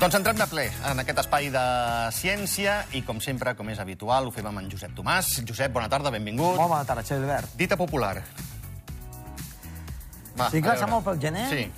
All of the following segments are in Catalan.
Doncs entrem de ple en aquest espai de ciència i, com sempre, com és habitual, ho fem amb en Josep Tomàs. Josep, bona tarda, benvingut. Molt bona tarda, Xavi Albert. Dita popular. Va, Sí, a clar, molt pel gener. Sí.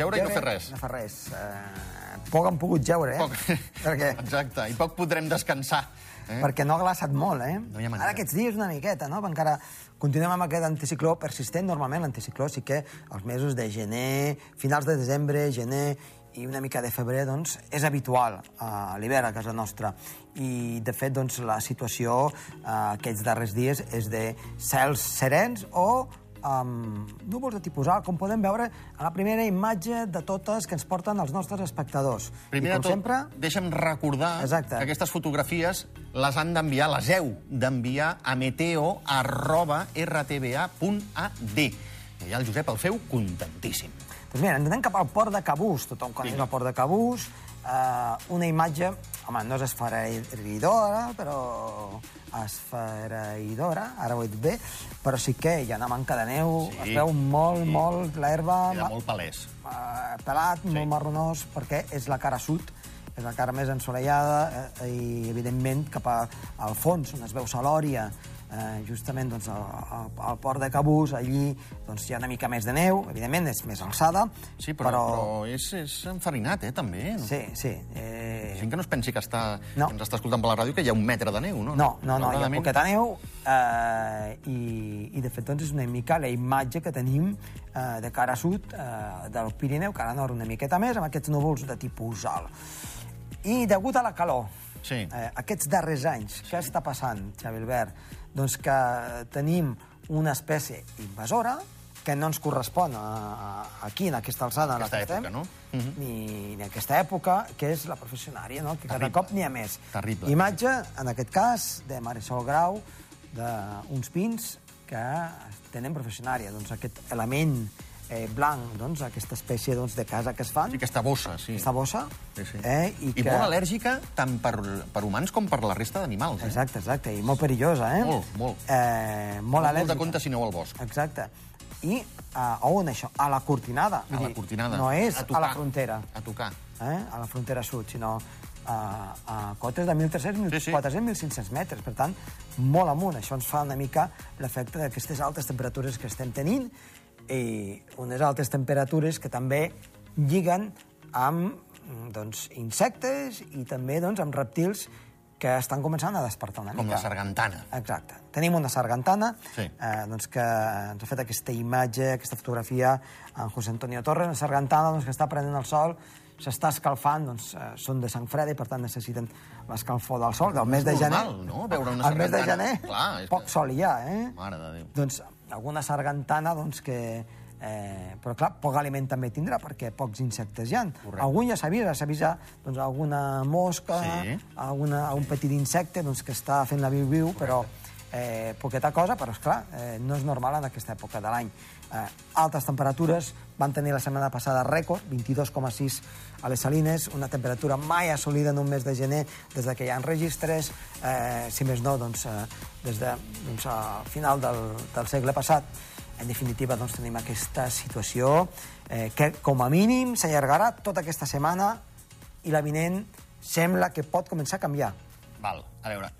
Jeure i no fer res. No fer res. Uh, poc han pogut jeure, eh? Poc. Perquè, Exacte, i poc podrem descansar. Eh? perquè no ha glaçat molt, eh? No hi ha manera. Ara aquests dies una miqueta, no? Encara continuem amb aquest anticicló persistent. Normalment l'anticicló sí que els mesos de gener, finals de desembre, gener i una mica de febrer, doncs, és habitual a l'hivern a casa nostra. I, de fet, doncs, la situació eh, aquests darrers dies és de cels serens o amb núvols de tipus alt, com podem veure a la primera imatge de totes que ens porten els nostres espectadors. Primer I, de com tot, sempre, deixa'm recordar Exacte. que aquestes fotografies les han d'enviar, les heu d'enviar a meteo.rtba.ad. I allà el Josep el feu contentíssim. Doncs mira, ens anem cap al port de Cabús, tothom coneix Vinga. el port de Cabús, eh, una imatge, home, no és esfereïdora, però esfereïdora, ara ho he dit bé, però sí que hi ha una manca de neu, Sí. es veu molt, Sí. molt l'herba, Queda molt palès. eh, pelat, molt marronós, perquè és la cara sud, és la cara més ensolellada eh, i, evidentment, cap a, al fons, on es veu Salòria, eh, justament doncs, al, al, al port de Cabús, allí doncs, hi ha una mica més de neu, evidentment, és més alçada, Sí, però, però... però és, és enfarinat, eh, també. Sí, sí. Eh... Gent que no es pensi que, està, No. que ens està escoltant per la ràdio que hi ha un metre de neu, no? No, no, no, hi ha poqueta neu eh, i, i de fet doncs és una mica la imatge que tenim eh, de cara sud eh, del Pirineu, cara nord una miqueta més, amb aquests núvols de tipus alt. I degut a la calor, Sí. eh, aquests darrers anys, què està passant, Xavi Albert? Doncs que tenim una espècie invasora que no ens correspon a, a, aquí, en aquesta alçada en la Aquesta que estem, època, no? Mhm. ni, ni aquesta època, que és la professionària, no? que cada Terrible. cop n'hi ha més. Terrible. Imatge, en aquest cas, de Marisol Grau, d'uns pins que tenen professionària. Doncs aquest element eh, blanc, doncs, aquesta espècie doncs, de casa que es fan, Sí, aquesta bossa, sí. aquesta bossa, Sí, sí. eh, i, I que... molt al·lèrgica tant per, per humans com per la resta d'animals. Eh? Exacte, exacte, i molt perillosa, eh? Molt, molt. Eh, molt Molt al·lèrgica. de compte si aneu al bosc. Exacte. I uh, a on això? A la cortinada. A la cortinada. No és A a, tocar. la frontera, A tocar. eh? a la frontera sud, sinó a, a cotes de 1.300, Sí, sí. 1.400, 1.500 metres. Per tant, molt amunt. Això ens fa una mica l'efecte d'aquestes altes temperatures que estem tenint i unes altes temperatures que també lliguen amb mm, doncs, insectes i també doncs, amb reptils que estan començant a despertar una Com mica. la sargantana. Exacte. Tenim una sargantana Sí. eh, doncs que ens ha fet aquesta imatge, aquesta fotografia en José Antonio Torres, una sargantana doncs, que està prenent el sol, s'està escalfant, doncs, eh, són de sang freda i per tant necessiten l'escalfor del sol, del mes de gener. normal, no?, veure una Al mes de sargantana. gener, Clar, és poc sol hi ha, eh? Mare de Déu. Doncs alguna sargantana doncs, que... Eh, però clar, poc aliment també tindrà perquè pocs insectes hi ha. Correcte. Algun ja s'avisa, s'avisa doncs, alguna mosca, Sí. alguna, algun petit insecte doncs, que està fent la viu-viu, però eh, poqueta cosa, però esclar, eh, no és normal en aquesta època de l'any. Eh, altes temperatures, van tenir la setmana passada rècord, 22,6 a les Salines, una temperatura mai assolida en un mes de gener des de que hi ha registres, eh, si més no, doncs, eh, des de doncs, al final del, del segle passat. En definitiva, doncs, tenim aquesta situació eh, que, com a mínim, s'allargarà tota aquesta setmana i la vinent sembla que pot començar a canviar. Val, a veure,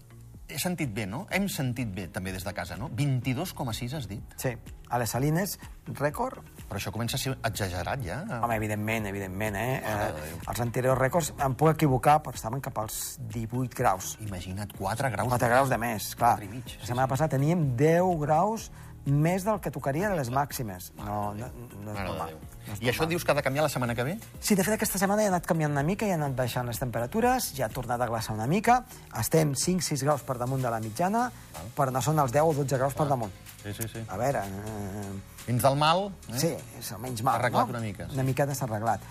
he sentit bé, no? Hem sentit bé, també, des de casa, no? 22,6 has dit? Sí, a les Salines, rècord. Però això comença a ser exagerat, ja? Home, evidentment, evidentment, eh? De eh Déu. els anteriors rècords, em puc equivocar, però estaven cap als 18 graus. Imagina't, 4 graus. 4 graus de més, clar. Quatre i mig, La setmana passada teníem 10 graus més del que tocaria de les màximes. No, no, no és normal. No és I això dius que ha de canviar la setmana que ve? Sí, de fet, aquesta setmana ja ha anat canviant una mica, ja han anat baixant les temperatures, ja ha tornat a glaçar una mica, estem 5-6 graus per damunt de la mitjana, però no són els 10 o 12 graus per damunt. Sí, sí, sí. A veure, eh, Dins del mal... Eh? sí, és el menys mal, arreglat no? una mica, sí. Una miqueta s'ha arreglat.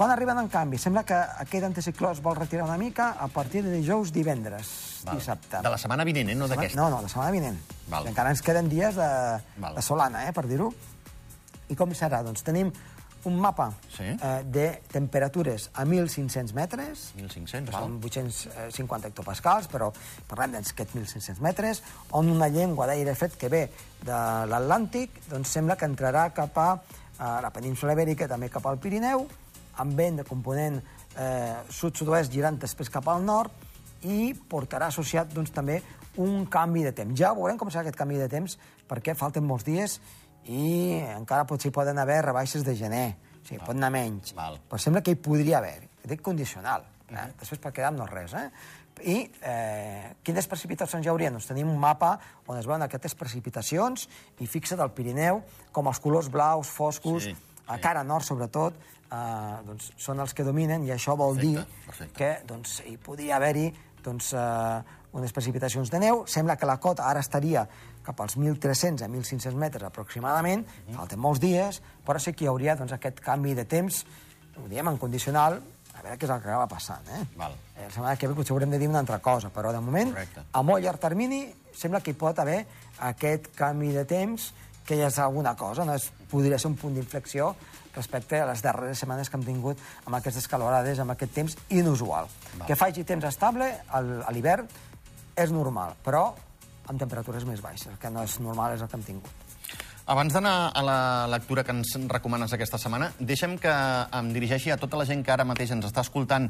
Quan arriben, en canvi? Sembla que aquest anticicló es vol retirar una mica a partir de dijous, divendres, Val. dissabte. De la setmana vinent, eh? No d'aquesta. No, no, la setmana vinent. Val. Encara ens queden dies de, Val. de solana, eh, per dir-ho. I com serà? Doncs tenim un mapa Sí. eh, de temperatures a 1.500 metres, 1.500, que val. són 850 hectopascals, però parlem d'aquests 1.500 metres, on una llengua d'aire fred que ve de l'Atlàntic doncs sembla que entrarà cap a eh, la península Ibèrica, també cap al Pirineu, amb vent de component eh, sud-sud-oest girant després cap al nord i portarà associat doncs, també un canvi de temps. Ja veurem com serà aquest canvi de temps perquè falten molts dies i encara potser poden haver rebaixes de gener. O sigui, pot anar menys. Val. Però sembla que hi podria haver. Dic condicional. Eh? Després per quedar no res. Eh? I eh, quines precipitacions hi hauria? Doncs tenim un mapa on es veuen aquestes precipitacions i fixa del Pirineu com els colors blaus, foscos, sí, a cara nord sobretot, eh, doncs, són els que dominen i això vol Perfecte, dir perfecte. que doncs, hi podria haver-hi doncs, eh, unes precipitacions de neu. Sembla que la cota ara estaria cap als 1.300 a 1.500 metres aproximadament, Mhm. falten molts dies, però sí que hi hauria doncs, aquest canvi de temps, ho diem en condicional, a veure què és el que acaba passant. Eh? Val. Eh, La setmana que ve potser haurem de dir una altra cosa, però de moment, Correcte. a molt llarg termini, sembla que hi pot haver aquest canvi de temps que ja és alguna cosa, no? És, podria ser un punt d'inflexió respecte a les darreres setmanes que hem tingut amb aquestes calorades, amb aquest temps inusual. Val. Que faci temps estable al- a l'hivern és normal, però amb temperatures més baixes. Que no és normal és el que hem tingut. Abans d'anar a la lectura que ens recomanes aquesta setmana, deixa'm que em dirigeixi a tota la gent que ara mateix ens està escoltant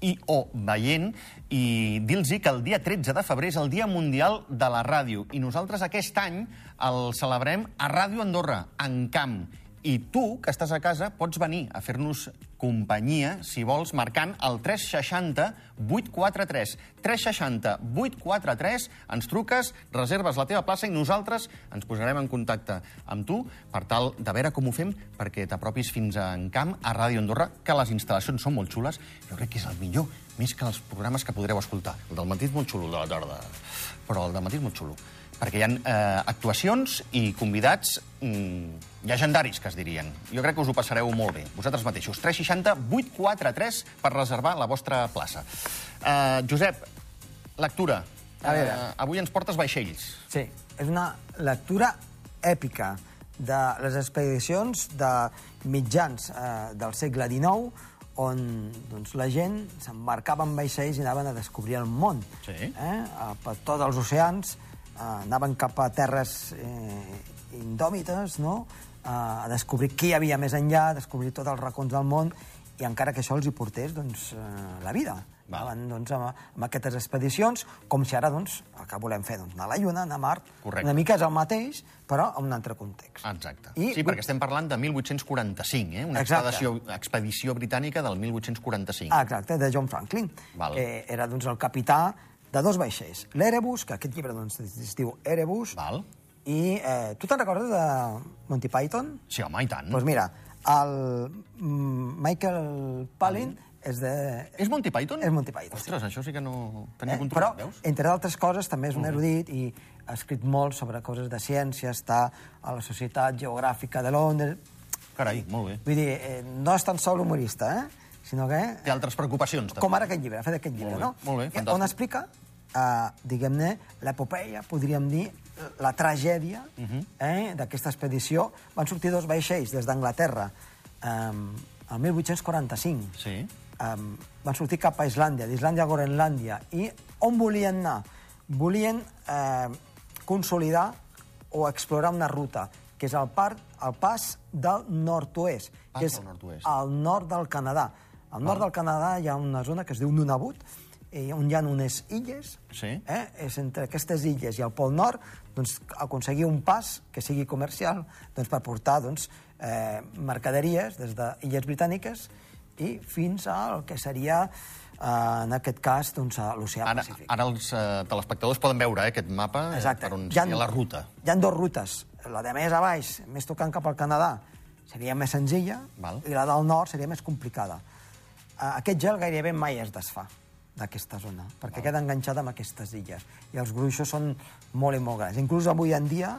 i o veient i dir-los que el dia 13 de febrer és el Dia Mundial de la Ràdio i nosaltres aquest any el celebrem a Ràdio Andorra, en camp. I tu, que estàs a casa, pots venir a fer-nos companyia, si vols, marcant el 360 843. 360 843, ens truques, reserves la teva plaça i nosaltres ens posarem en contacte amb tu per tal de veure com ho fem perquè t'apropis fins a Encamp, a Ràdio Andorra, que les instal·lacions són molt xules. Jo crec que és el millor, més que els programes que podreu escoltar. El del matí és molt xulo, de la tarda, però el del matí és molt xulo perquè hi ha eh, actuacions i convidats mm, llegendaris, que es dirien. Jo crec que us ho passareu molt bé, vosaltres mateixos. 360 843 per reservar la vostra plaça. Eh, Josep, lectura. A veure. Eh, avui ens portes vaixells. Sí, és una lectura èpica de les expedicions de mitjans eh, del segle XIX on doncs, la gent s'embarcava en vaixells i anaven a descobrir el món. Sí. Eh? Per tots els oceans, anaven cap a terres eh, indòmites, no? Eh, a descobrir què hi havia més enllà, a descobrir tots els racons del món, i encara que això els hi portés doncs, eh, la vida. Val. Anaven doncs, amb, amb aquestes expedicions, com si ara doncs, el que volem fer, doncs, anar a la Lluna, anar a Mart. Correcte. Una mica és el mateix, però en un altre context. Exacte. I-. Sí, perquè estem parlant de 1845, eh? una Exacte. expedició, expedició britànica del 1845. Ah, exacte, de John Franklin, Val. que era doncs, el capità de dos vaixells. L'Erebus, que aquest llibre doncs, es diu Erebus, Val. i eh, tu te'n recordes de Monty Python? Sí, home, i tant. Doncs pues mira, el mm, Michael Palin és de... És Monty Python? És Monty Python, sí. Ostres, això sí que no tenia Eh? controlat, Però, veus? entre d'altres coses, també és un erudit i ha escrit molt sobre coses de ciència, està a la Societat Geogràfica de Londres... Carai, molt bé. Vull dir, eh, no és tan sol humorista, eh? Sinó que... Té altres preocupacions, també. Com ara aquest llibre, ha fet aquest llibre, Molt bé, no? molt bé, I fantàstic. On explica, eh, diguem-ne, l'epopeia, podríem dir, la tragèdia Mhm. eh, d'aquesta expedició. Van sortir dos vaixells des d'Anglaterra eh, el 1845. Sí. Um, van sortir cap a Islàndia, d'Islàndia a Groenlàndia. I on volien anar? Volien eh, consolidar o explorar una ruta, que és el, part, el pas del nord-oest, que és nord-oest. al nord del Canadà. Al nord del Canadà hi ha una zona que es diu Nunavut, eh, on hi ha unes illes, Sí. eh? és entre aquestes illes i el Pol Nord, doncs, aconseguir un pas que sigui comercial doncs, per portar doncs, eh, mercaderies des d'illes britàniques i fins al que seria, eh, en aquest cas, doncs, a l'oceà Pacífic. ara els eh, telespectadors poden veure eh, aquest mapa eh, Exacte. per on Hi ha- seria la ruta. Hi ha dues rutes. La de més a baix, més tocant cap al Canadà, seria més senzilla, Val. i la del nord seria més complicada. Aquest gel gairebé mai es desfà d'aquesta zona, perquè queda enganxat amb aquestes illes. I els gruixos són molt i molt grans. Inclús avui en dia,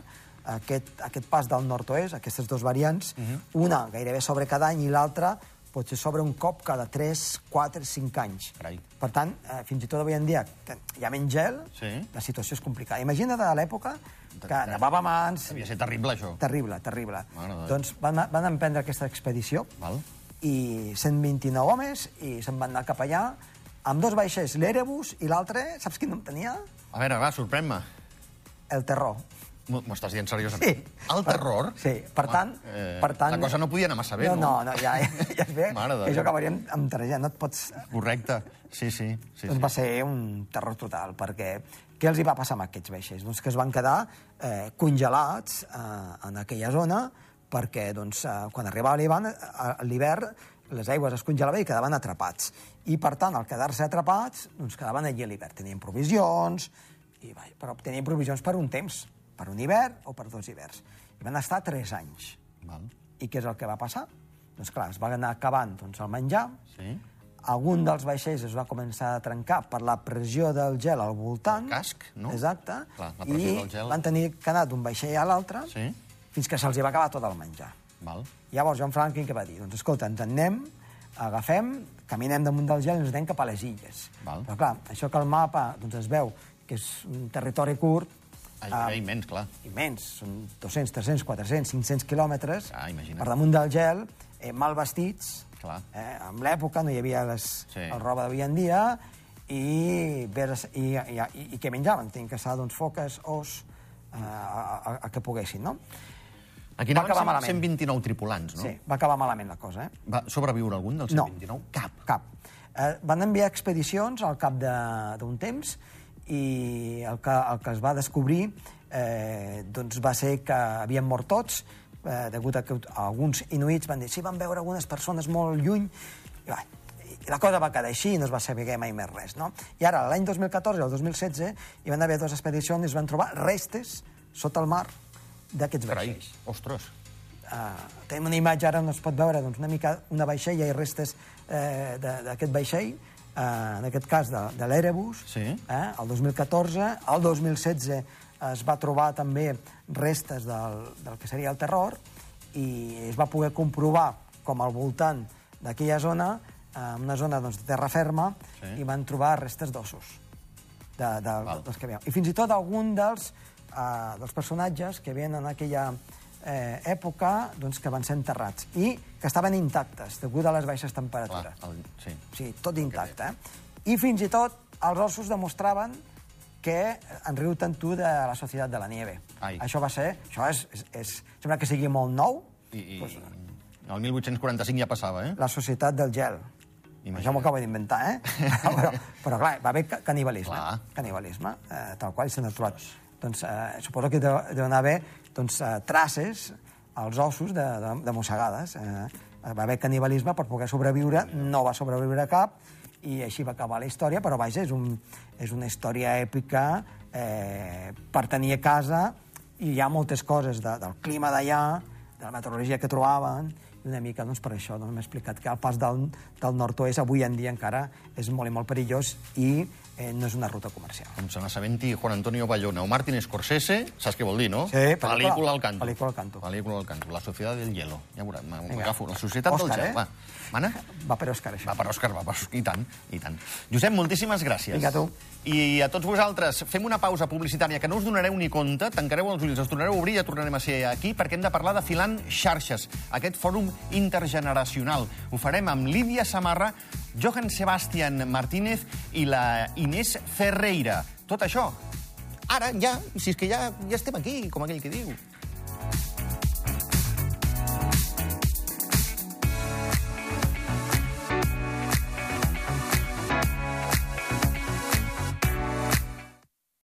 aquest, aquest pas del nord-oest, aquestes dues variants, una gairebé sobre cada any i l'altra potser sobre un cop cada 3, 4, 5 anys. Carai. Per tant, eh, fins i tot avui en dia, que hi ha menys gel, Sí. la situació és complicada. Imagina't a l'època que nevava a mans... Devia ser terrible, això. Terrible, terrible. De Déu. Doncs van, van emprendre aquesta expedició Val? I 129 homes i se'n van anar cap allà amb dos vaixells, l'Erebus i l'altre, saps quin nom tenia? A veure, va, sorprèn-me. El Terror. M'ho estàs dient seriosament? Sí. El terror? Sí, per Home, tant... eh, per tant La cosa no podia anar massa bé, no? no? No, no, ja, ja, ja es ve Mare de que això Déu. acabaríem amb tragèdia. No et pots... Correcte. Sí, sí. sí, doncs sí. va ser un terror total, perquè què els hi va passar amb aquests vaixells? Doncs que es van quedar eh, congelats eh, en aquella zona perquè doncs, eh, quan arribava l'hivern, eh, l'hivern les aigües es congelaven i quedaven atrapats. I, per tant, al quedar-se atrapats, doncs quedaven allí a l'hivern. Tenien provisions, i, però tenien provisions per un temps, per un hivern o per dos hiverns. I van estar tres anys. Val. I què és el que va passar? Doncs clar, es va anar acabant doncs, el menjar, Sí. algun dels vaixells es va començar a trencar per la pressió del gel al voltant. El casc, no? Exacte. Clar, la pressió I del gel. van tenir que anar d'un vaixell a l'altre Sí. Fins que se'ls va acabar tot el menjar. Val. Llavors, John Franklin què va dir? Doncs escolta, ens en anem, agafem, caminem damunt del gel i ens anem cap a les illes. Val. Però clar, això que el mapa doncs, es veu que és un territori curt, Ai, ah, era immens, clar. immens, són 200, 300, 400, 500 quilòmetres, Ah, imagina't. per damunt del gel, eh, mal vestits, Clar. eh, en l'època no hi havia les, Sí. el roba d'avui en dia, i, vers, i, i, i, i què menjaven? Tenien que ser doncs, foques, os, eh, a, a, a que poguessin, no? Aquí Va acabar malament. 129 tripulants, no? Sí, va acabar malament la cosa, eh? Va sobreviure algun dels No. 129? Cap. Cap. Eh, van enviar expedicions al cap de- d'un temps i el que, el que es va descobrir eh, doncs va ser que havien mort tots, eh, degut a que alguns inuits van dir sí, van veure algunes persones molt lluny, i, va, i la cosa va quedar així i no es va saber mai més res. No? I ara, l'any 2014 i el 2016, hi van haver dues expedicions i es van trobar restes sota el mar d'aquests Carai, vaixells. ostres. Uh, tenim una imatge ara on es pot veure doncs, una mica una vaixella i restes eh, de- d'aquest vaixell, uh, en aquest cas de, de l'Erebus, Sí. eh, el 2014. El 2016 es va trobar també restes del, del que seria el terror i es va poder comprovar com al voltant d'aquella zona, eh, una zona doncs, de terra ferma, Sí. i van trobar restes d'ossos de, de, Val. dels que veiem. I fins i tot algun dels, uh, dels personatges que veien en aquella eh, època doncs, que van ser enterrats i que estaven intactes, degut a les baixes Clar, temperatures. el, sí. Sigui, tot intacte. Eh? I fins i tot els ossos demostraven que en riu tant tu de la Societat de la Nieve. Ai. Això va ser... Això és, és, és, sembla que sigui molt nou, I, i el 1845 ja passava, eh? la Societat del Gel. Imagina't. Això m'ho acabo d'inventar, eh? però, però, clar, va haver ca- canibalisme. Clar. Canibalisme, eh, tal qual se n'ha trobat. Doncs eh, suposo que deu- deuen haver doncs, eh, traces als ossos de, de, de mossegades. Eh, va haver canibalisme per poder sobreviure, no va sobreviure cap, i així va acabar la història, però vaja, és, un, és una història èpica eh, per tenir a casa, i hi ha moltes coses de, del clima d'allà, de la meteorologia que trobaven, i una mica doncs, per això doncs, m'he explicat que el pas del, del nord-oest avui en dia encara és molt i molt perillós i eh, no és una ruta comercial. Com se n'assabenti Juan Antonio Bayona o Martin Scorsese, saps què vol dir, no? Sí, pel·lícula. pel·lícula al canto. Pel·lícula al canto. Pel·lícula al canto. La Societat del Hielo. Ja veurà, m'agafo. La Societat Òscar, del Gel, eh? va. Mana? Va per Òscar, això. Va per Òscar, va per Òscar. I tant, i tant. Josep, moltíssimes gràcies. Vinga, tu. I a tots vosaltres, fem una pausa publicitària que no us donareu ni compte, tancareu els ulls, els tornareu a obrir i ja tornarem a ser aquí perquè hem de parlar de Filant Xarxes, aquest fòrum intergeneracional. Ho farem amb Lídia Samarra, Johan Sebastián Martínez i la Inés Ferreira. Tot això, ara, ja, si és que ja, ja estem aquí, com aquell que diu.